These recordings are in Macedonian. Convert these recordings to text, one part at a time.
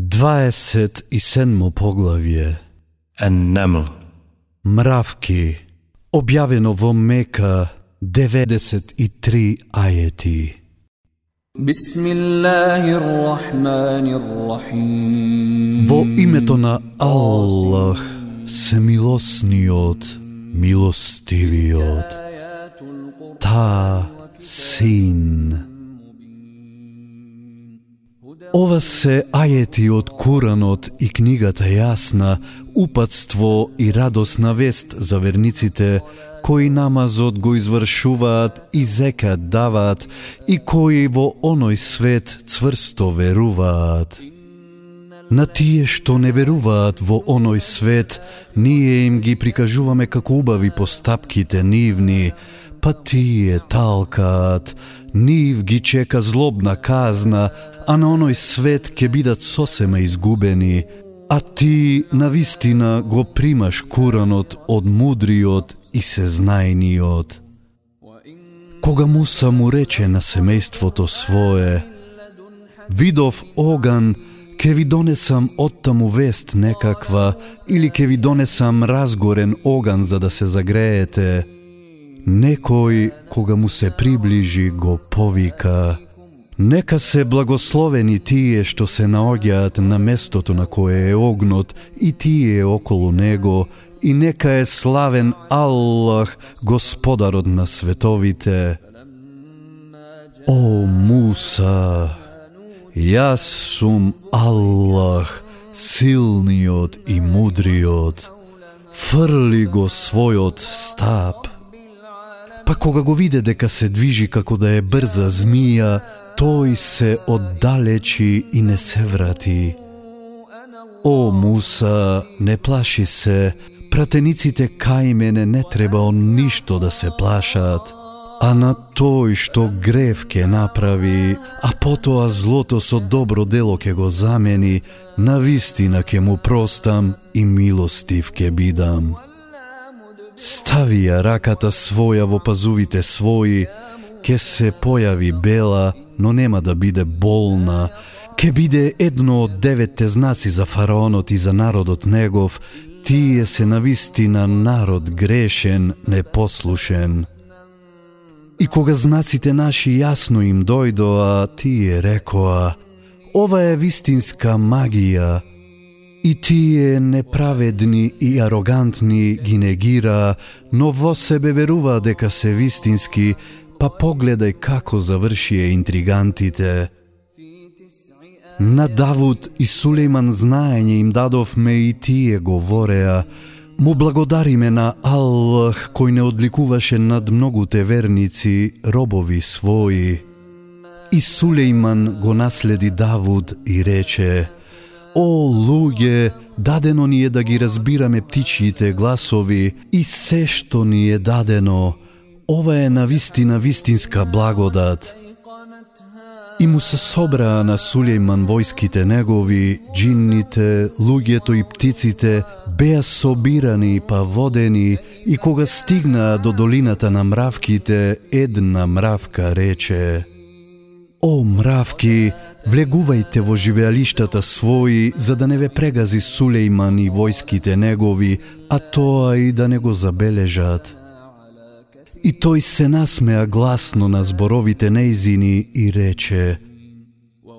27 поглавје النمل Мравки Објавено во Мека 93 ајети بسم الله الرحمن الرحيم Во името на Аллах, Семилосниот, Милостивиот, آيات القرآن Та Син. Ова се ајети од Коранот и книгата Јасна, упатство и радосна вест за верниците кои намазот го извршуваат и зекат даваат и кои во оној свет цврсто веруваат. На тие што не веруваат во оној свет, ние им ги прикажуваме како убави постапките нивни, па тие талкаат, нив ги чека злобна казна, а на оној свет ќе бидат сосема изгубени, а ти на вистина го примаш Куранот од мудриот и сезнајниот. Кога Муса му рече на семејството свое, видов оган, ке ви донесам оттаму вест некаква, или ке ви донесам разгорен оган за да се загреете. Некој, кога му се приближи, го повика. Нека се благословени тие што се наоѓаат на местото на кое е огнот и тие околу него, и нека е славен Аллах, господарот на световите. О Муса, јас сум Аллах, силниот и мудриот. Фрли го својот стап. Па кога го виде дека се движи како да е брза змија, тој се оддалечи и не се врати. О Муса, не плаши се, пратениците кај мене не треба он ништо да се плашат, а на тој што грев ке направи, а потоа злото со добро дело ке го замени, на вистина ке му простам и милостив ке бидам. Стави ја раката своја во пазувите своји, ке се појави бела, но нема да биде болна, ке биде едно од деветте знаци за фараонот и за народот негов, тие се навистина народ грешен, непослушен. И кога знаците наши јасно им дојдоа, тие рекоа, ова е вистинска магија, И тие неправедни и арогантни ги негира, но во себе верува дека се вистински, па погледај како завршија интригантите. На Давуд и Сулейман знаење им дадовме и тие говореа, му благодариме на Аллах кој не одликуваше над многуте верници, робови своји. И Сулейман го наследи Давуд и рече, О, луѓе, дадено ни е да ги разбираме птичјите гласови и се што ни е дадено. Ова е на вистина вистинска благодат. И му се собраа на Сулейман војските негови, джинните, луѓето и птиците, беа собирани па водени и кога стигнаа до долината на мравките, една мравка рече О, мравки, влегувајте во живеалиштата своји, за да не ве прегази Сулейман и војските негови, а тоа и да не го забележат. И тој се насмеа гласно на зборовите неизини и рече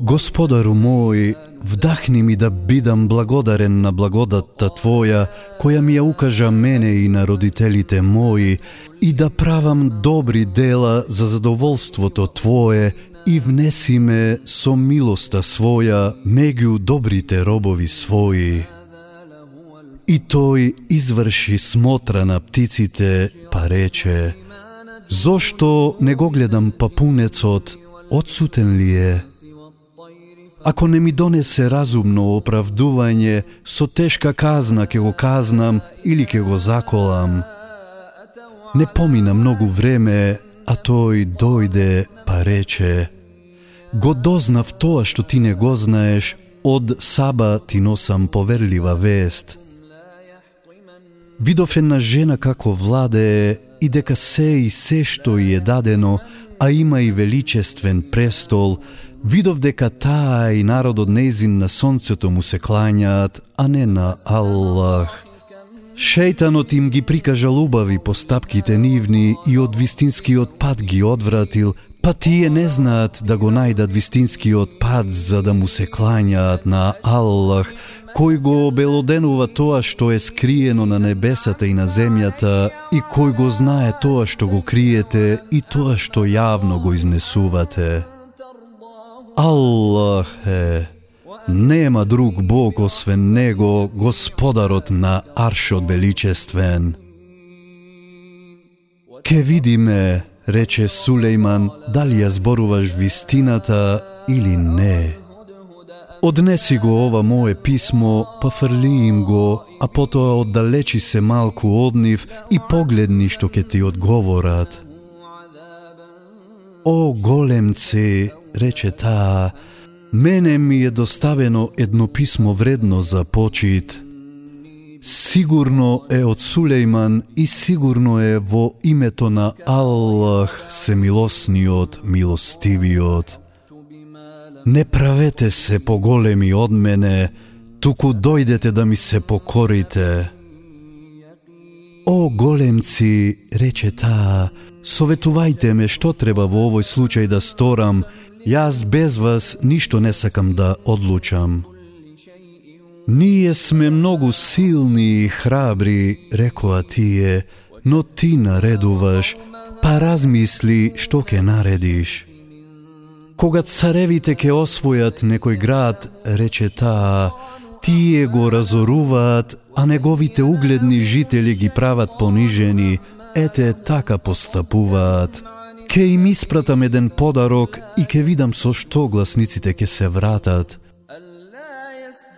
Господару мој, вдахни ми да бидам благодарен на благодатта Твоја, која ми ја укажа мене и на родителите мои, и да правам добри дела за задоволството Твое, и внеси ме со милоста своја меѓу добрите робови своји. И тој изврши смотра на птиците, па рече, Зошто не го гледам папунецот, одсутен ли е? Ако не ми донесе разумно оправдување, со тешка казна ке го казнам или ке го заколам. Не помина многу време, а тој дојде па рече Го дознав тоа што ти не го знаеш, од Саба ти носам поверлива вест. Видов една жена како владее и дека се и се што и е дадено, а има и величествен престол, видов дека таа и народот незин на сонцето му се клањаат, а не на Аллах. Шејтанот им ги прикажал убави постапките нивни и од вистинскиот пат ги одвратил, па тие не знаат да го најдат вистинскиот пат за да му се клањаат на Аллах, кој го обелоденува тоа што е скриено на небесата и на земјата и кој го знае тоа што го криете и тоа што јавно го изнесувате. Аллах е Нема друг Бог освен Него, Господарот на Аршот Величествен. Ке видиме, рече Сулейман, дали ја зборуваш вистината или не. Однеси го ова мое писмо, па фрли им го, а потоа оддалечи се малку од нив и погледни што ќе ти одговорат. О големце, рече таа, Мене ми е доставено едно писмо вредно за почит. Сигурно е од Сулейман и сигурно е во името на Аллах, семилосниот, милостивиот. Не правете се поголеми од мене, туку дојдете да ми се покорите. О, големци, рече таа, советувајте ме што треба во овој случај да сторам, Јас без вас ништо не сакам да одлучам. Ние сме многу силни и храбри, рекоа тие, но ти наредуваш, па размисли што ќе наредиш. Кога царевите ќе освојат некој град, рече таа, тие го разоруваат, а неговите угледни жители ги прават понижени, ете така постапуваат. Ке им испратам еден подарок и ке видам со што гласниците ке се вратат.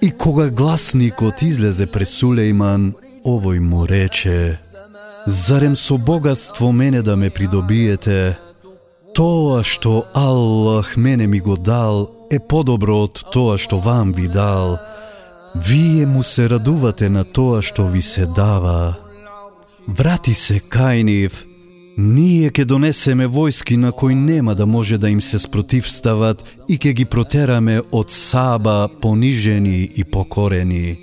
И кога гласникот излезе пред Сулейман, овој му рече, Зарем со богатство мене да ме придобиете? Тоа што Аллах мене ми го дал е подобро од тоа што вам ви дал. Вие му се радувате на тоа што ви се дава. Врати се кај нив, Ние ќе донесеме војски на кои нема да може да им се спротивстават и ќе ги протераме од Саба понижени и покорени.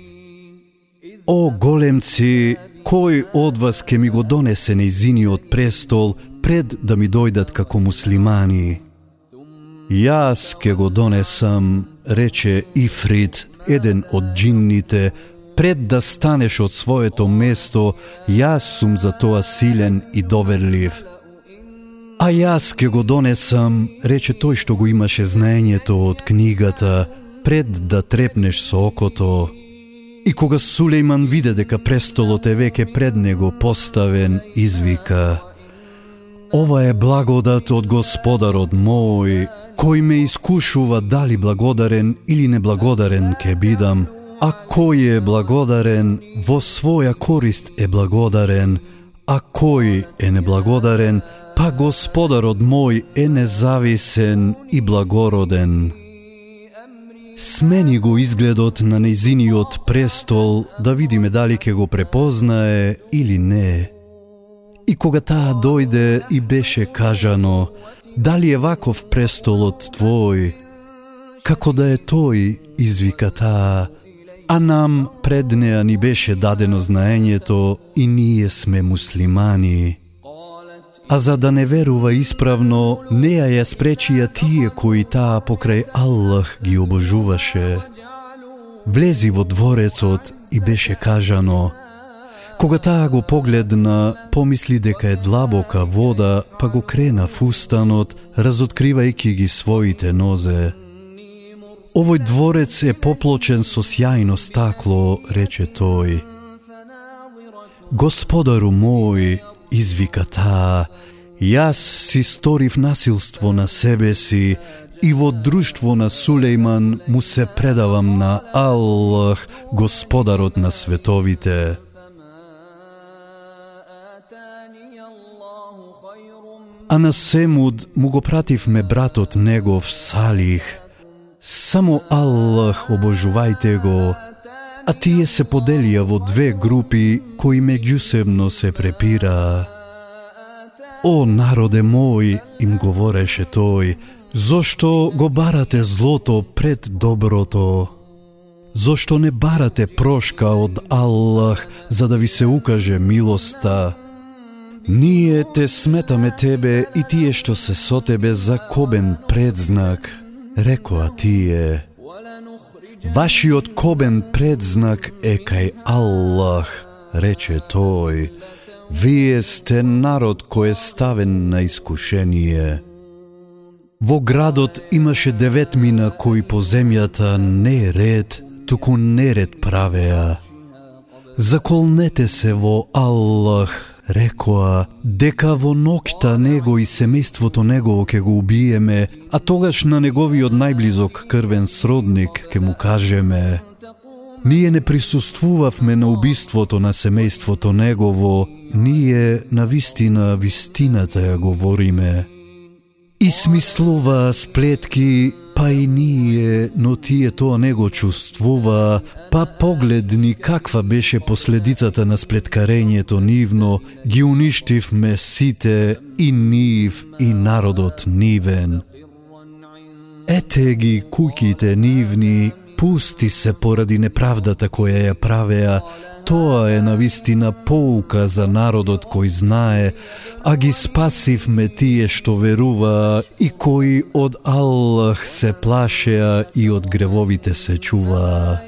О големци, кој од вас ќе ми го донесе неизиниот престол пред да ми дојдат како муслимани? Јас ќе го донесам, рече Ифрит, еден од джинните, пред да станеш од своето место, јас сум за тоа силен и доверлив. А јас ке го донесам, рече тој што го имаше знаењето од книгата, пред да трепнеш со окото. И кога Сулейман виде дека престолот е веќе пред него поставен, извика Ова е благодат од Господарот мој, кој ме искушува дали благодарен или неблагодарен ке бидам, А кој е благодарен, во своја корист е благодарен, а кој е неблагодарен, па Господарот мој е независен и благороден. Смени го изгледот на незиниот престол да видиме дали ќе го препознае или не. И кога таа дојде и беше кажано, дали е ваков престолот твој, како да е тој, извика таа, а нам пред неа ни беше дадено знаењето и ние сме муслимани. А за да не верува исправно, неа ја спречија тие кои таа покрај Аллах ги обожуваше. Влези во дворецот и беше кажано, Кога таа го погледна, помисли дека е длабока вода, па го крена фустанот, разоткривајќи ги своите нозе. Овој дворец е поплочен со сјајно стакло, рече тој. Господару мој, извика таа, јас си сторив насилство на себе си и во друштво на Сулейман му се предавам на Аллах, Господарот на световите. А на Семуд му го пративме братот негов Салих – Само Аллах обожувајте го, а тие се поделија во две групи кои меѓусебно се препира. О народе мој, им говореше тој, Зошто го барате злото пред доброто? Зошто не барате прошка од Аллах за да ви се укаже милоста? Ние те сметаме тебе и тие што се со тебе за кобен предзнак, рекоа тие. Вашиот кобен предзнак е кај Аллах, рече тој. Вие сте народ кој е ставен на искушение. Во градот имаше деветмина кои по земјата не ред, туку неред правеа. Заколнете се во Аллах, рекоа дека во ноќта него и семејството негово ќе го убиеме, а тогаш на неговиот најблизок крвен сродник ќе му кажеме Ние не присуствувавме на убиството на семејството негово, ние на вистина вистината ја говориме. И смислува сплетки Па и ние, но тие тоа не го чувствува, па погледни каква беше последицата на сплеткарењето нивно, ги уништивме сите и нив и народот нивен. Ете ги куќите нивни, пусти се поради неправдата која ја правеа, Тоа е навистина поука за народот кој знае, а ги спасивме тие што верува и кои од Аллах се плашеа и од гревовите се чуваа.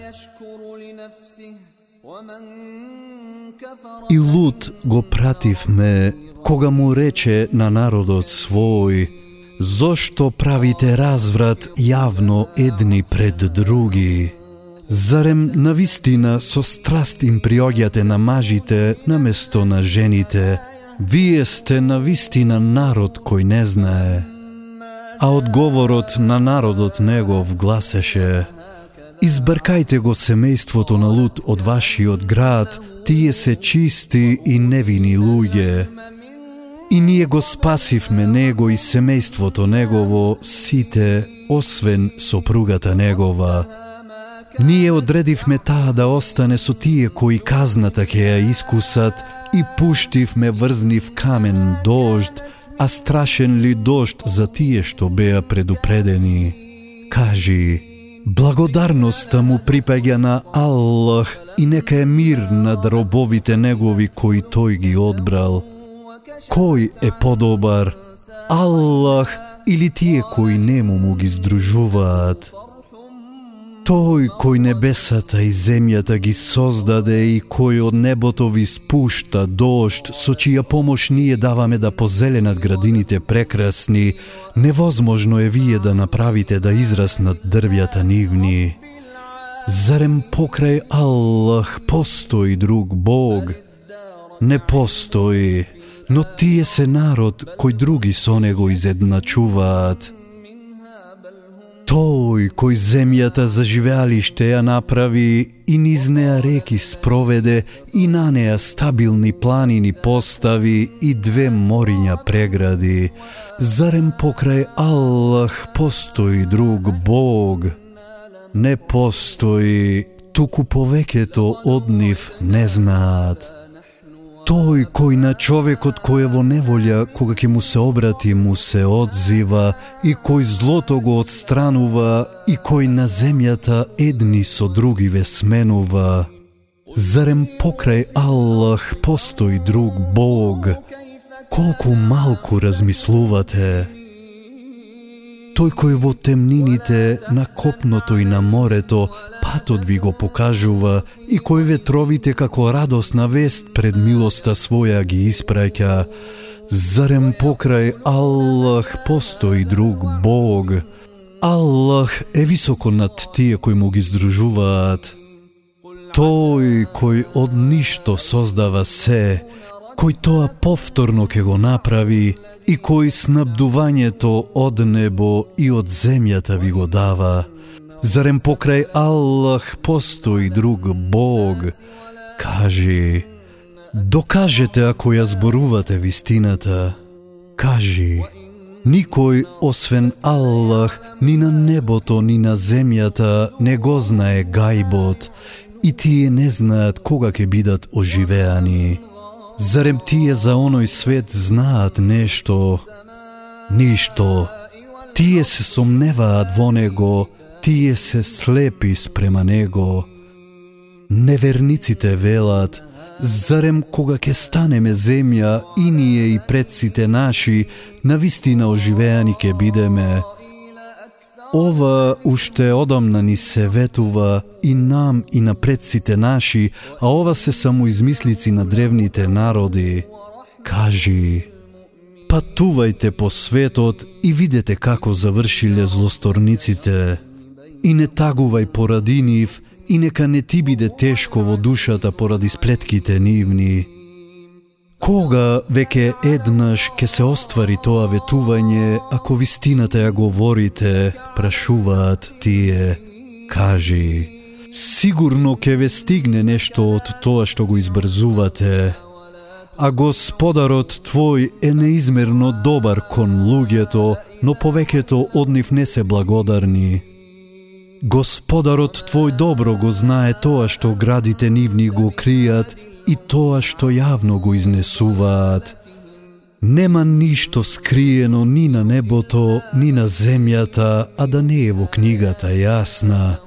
И Лут го пративме кога му рече на народот свој Зошто правите разврат јавно едни пред други? Зарем на вистина со страст им приоѓате на мажите наместо на жените? Вие сте на вистина народ кој не знае. А одговорот на народот негов гласеше Избркајте го семејството на Лут од вашиот град, тие се чисти и невини луѓе. И ние го спасивме него и семејството негово, сите, освен сопругата негова, Ние одредивме таа да остане со тие кои казната ќе ја искусат и пуштивме врзнив камен дожд, а страшен ли дожд за тие што беа предупредени. Кажи, благодарноста му припаѓа на Аллах и нека е мир над робовите негови кои тој ги одбрал. Кој е подобар, Аллах или тие кои нему му ги здружуваат? Тој кој небесата и земјата ги создаде и кој од небото ви спушта дошт, со чија помош ние даваме да позеленат градините прекрасни, невозможно е вие да направите да израснат дрвјата нивни. Зарем покрај Аллах постои друг Бог? Не постои, но тие се народ кој други со него изедначуваат. Тој кој земјата за живеалиште ја направи и низ неа реки спроведе и на неа стабилни планини постави и две мориња прегради. Зарем покрај Аллах постои друг Бог? Не постои, туку повеќето од нив не знаат. Тој кој на човекот кој е во неволја, кога ќе му се обрати, му се одзива, и кој злото го отстранува, и кој на земјата едни со други ве сменува. Зарем покрај Аллах постои друг Бог? Колку малку размислувате? Тој кој во темнините на копното и на морето патот ви го покажува и кој ветровите како радосна вест пред милоста своја ги испраќа. Зарем покрај Аллах постои друг Бог? Аллах е високо над тие кои му ги здружуваат. Тој кој од ништо создава се, кој тоа повторно ќе го направи и кој снабдувањето од небо и од земјата ви го дава. Зарем покрај Аллах постои друг Бог? Кажи, докажете ако ја зборувате вистината. Кажи, никој освен Аллах ни на небото ни на земјата не го знае гајбот и тие не знаат кога ќе бидат оживеани. Зарем тие за оној свет знаат нешто? Ништо. Тие се сомневаат во него, тие се слепи спрема него. Неверниците велат, зарем кога ќе станеме земја и ние и предците наши, на вистина оживеани ќе бидеме. Ова уште одамна ни се ветува и нам и на предците наши, а ова се само измислици на древните народи. Кажи, патувајте по светот и видете како завршиле злосторниците. И не тагувај поради нив, и нека не ти биде тешко во душата поради сплетките нивни. Кога веќе еднаш ке се оствари тоа ветување, ако вистината ја говорите, прашуваат тие, кажи, сигурно ке ве стигне нешто од тоа што го избрзувате, а Господарот Твој е неизмерно добар кон луѓето, но повеќето од нив не се благодарни. Господарот Твој добро го знае тоа што градите нивни го кријат и тоа што јавно го изнесуваат. Нема ништо скриено ни на небото, ни на земјата, а да не е во книгата јасна.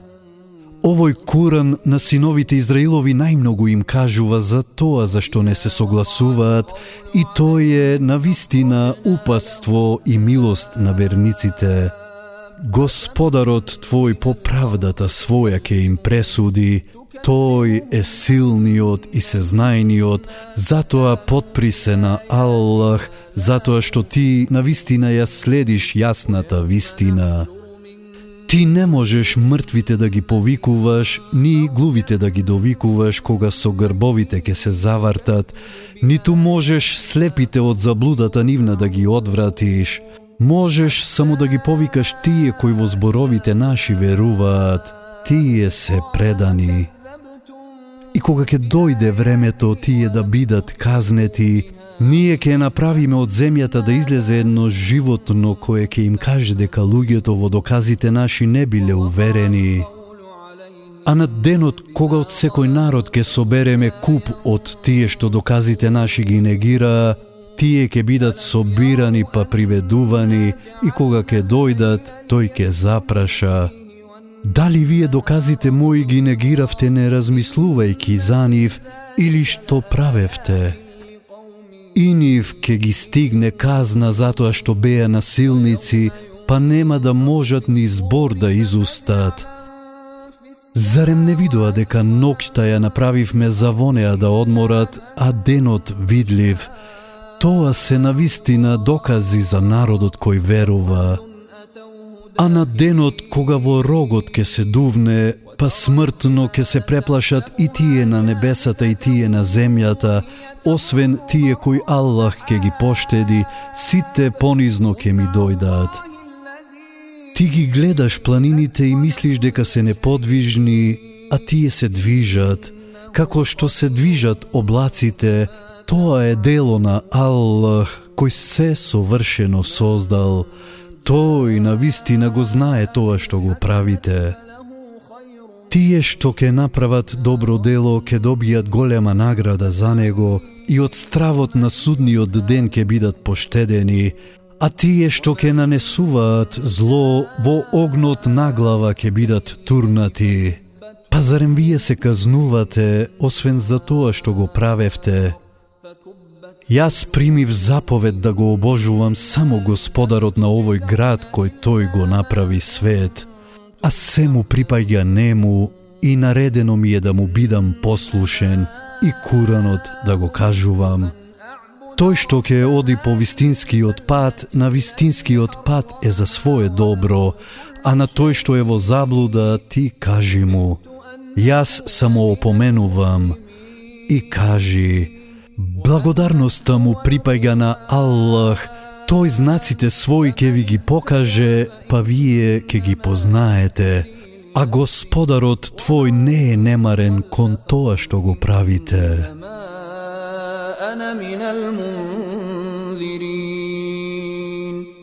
Овој Куран на синовите Израилови најмногу им кажува за тоа за што не се согласуваат и тој е на вистина упатство и милост на верниците. Господарот Твој по правдата своја ке им пресуди, Тој е силниот и сезнајниот, затоа подпри се на Аллах, затоа што ти на вистина ја следиш јасната вистина. Ти не можеш мртвите да ги повикуваш, ни глувите да ги довикуваш кога со грбовите ке се завартат, ниту можеш слепите од заблудата нивна да ги одвратиш. Можеш само да ги повикаш тие кои во зборовите наши веруваат, тие се предани. И кога ќе дојде времето тие да бидат казнети, ние ќе направиме од земјата да излезе едно животно кое ќе им каже дека луѓето во доказите наши не биле уверени. А на денот кога од секој народ ќе собереме куп од тие што доказите наши ги негира, тие ќе бидат собирани па приведувани и кога ќе дојдат, тој ќе запраша. Дали вие доказите мои ги негиравте не размислувајки за нив или што правевте? И нив ке ги стигне казна затоа што беа насилници, па нема да можат ни збор да изустат. Зарем не видоа дека ноќта ја направивме за вонеа да одморат, а денот видлив – Тоа се навистина докази за народот кој верува. А на денот кога во рогот ке се дувне, па смртно ке се преплашат и тие на небесата и тие на земјата, освен тие кои Аллах ке ги поштеди, сите понизно ке ми дојдаат. Ти ги гледаш планините и мислиш дека се неподвижни, а тие се движат, како што се движат облаците, Тоа е дело на Аллах, кој се совршено создал. Тој на вистина го знае тоа што го правите. Тие што ќе направат добро дело ќе добијат голема награда за него и од стравот на судниот ден ќе бидат поштедени, а тие што ќе нанесуваат зло во огнот наглава ќе бидат турнати. Па зарем вие се казнувате, освен за тоа што го правевте? Јас примив заповед да го обожувам само господарот на овој град кој тој го направи свет, а се му припаѓа нему и наредено ми е да му бидам послушен и куранот да го кажувам. Тој што ќе оди по вистинскиот пат, на вистинскиот пат е за свое добро, а на тој што е во заблуда, ти кажи му. Јас само опоменувам и кажи, Благодарноста му припаѓа на Аллах, тој знаците свои ќе ви ги покаже, па вие ќе ги познаете. А Господарот твој не е немарен кон тоа што го правите.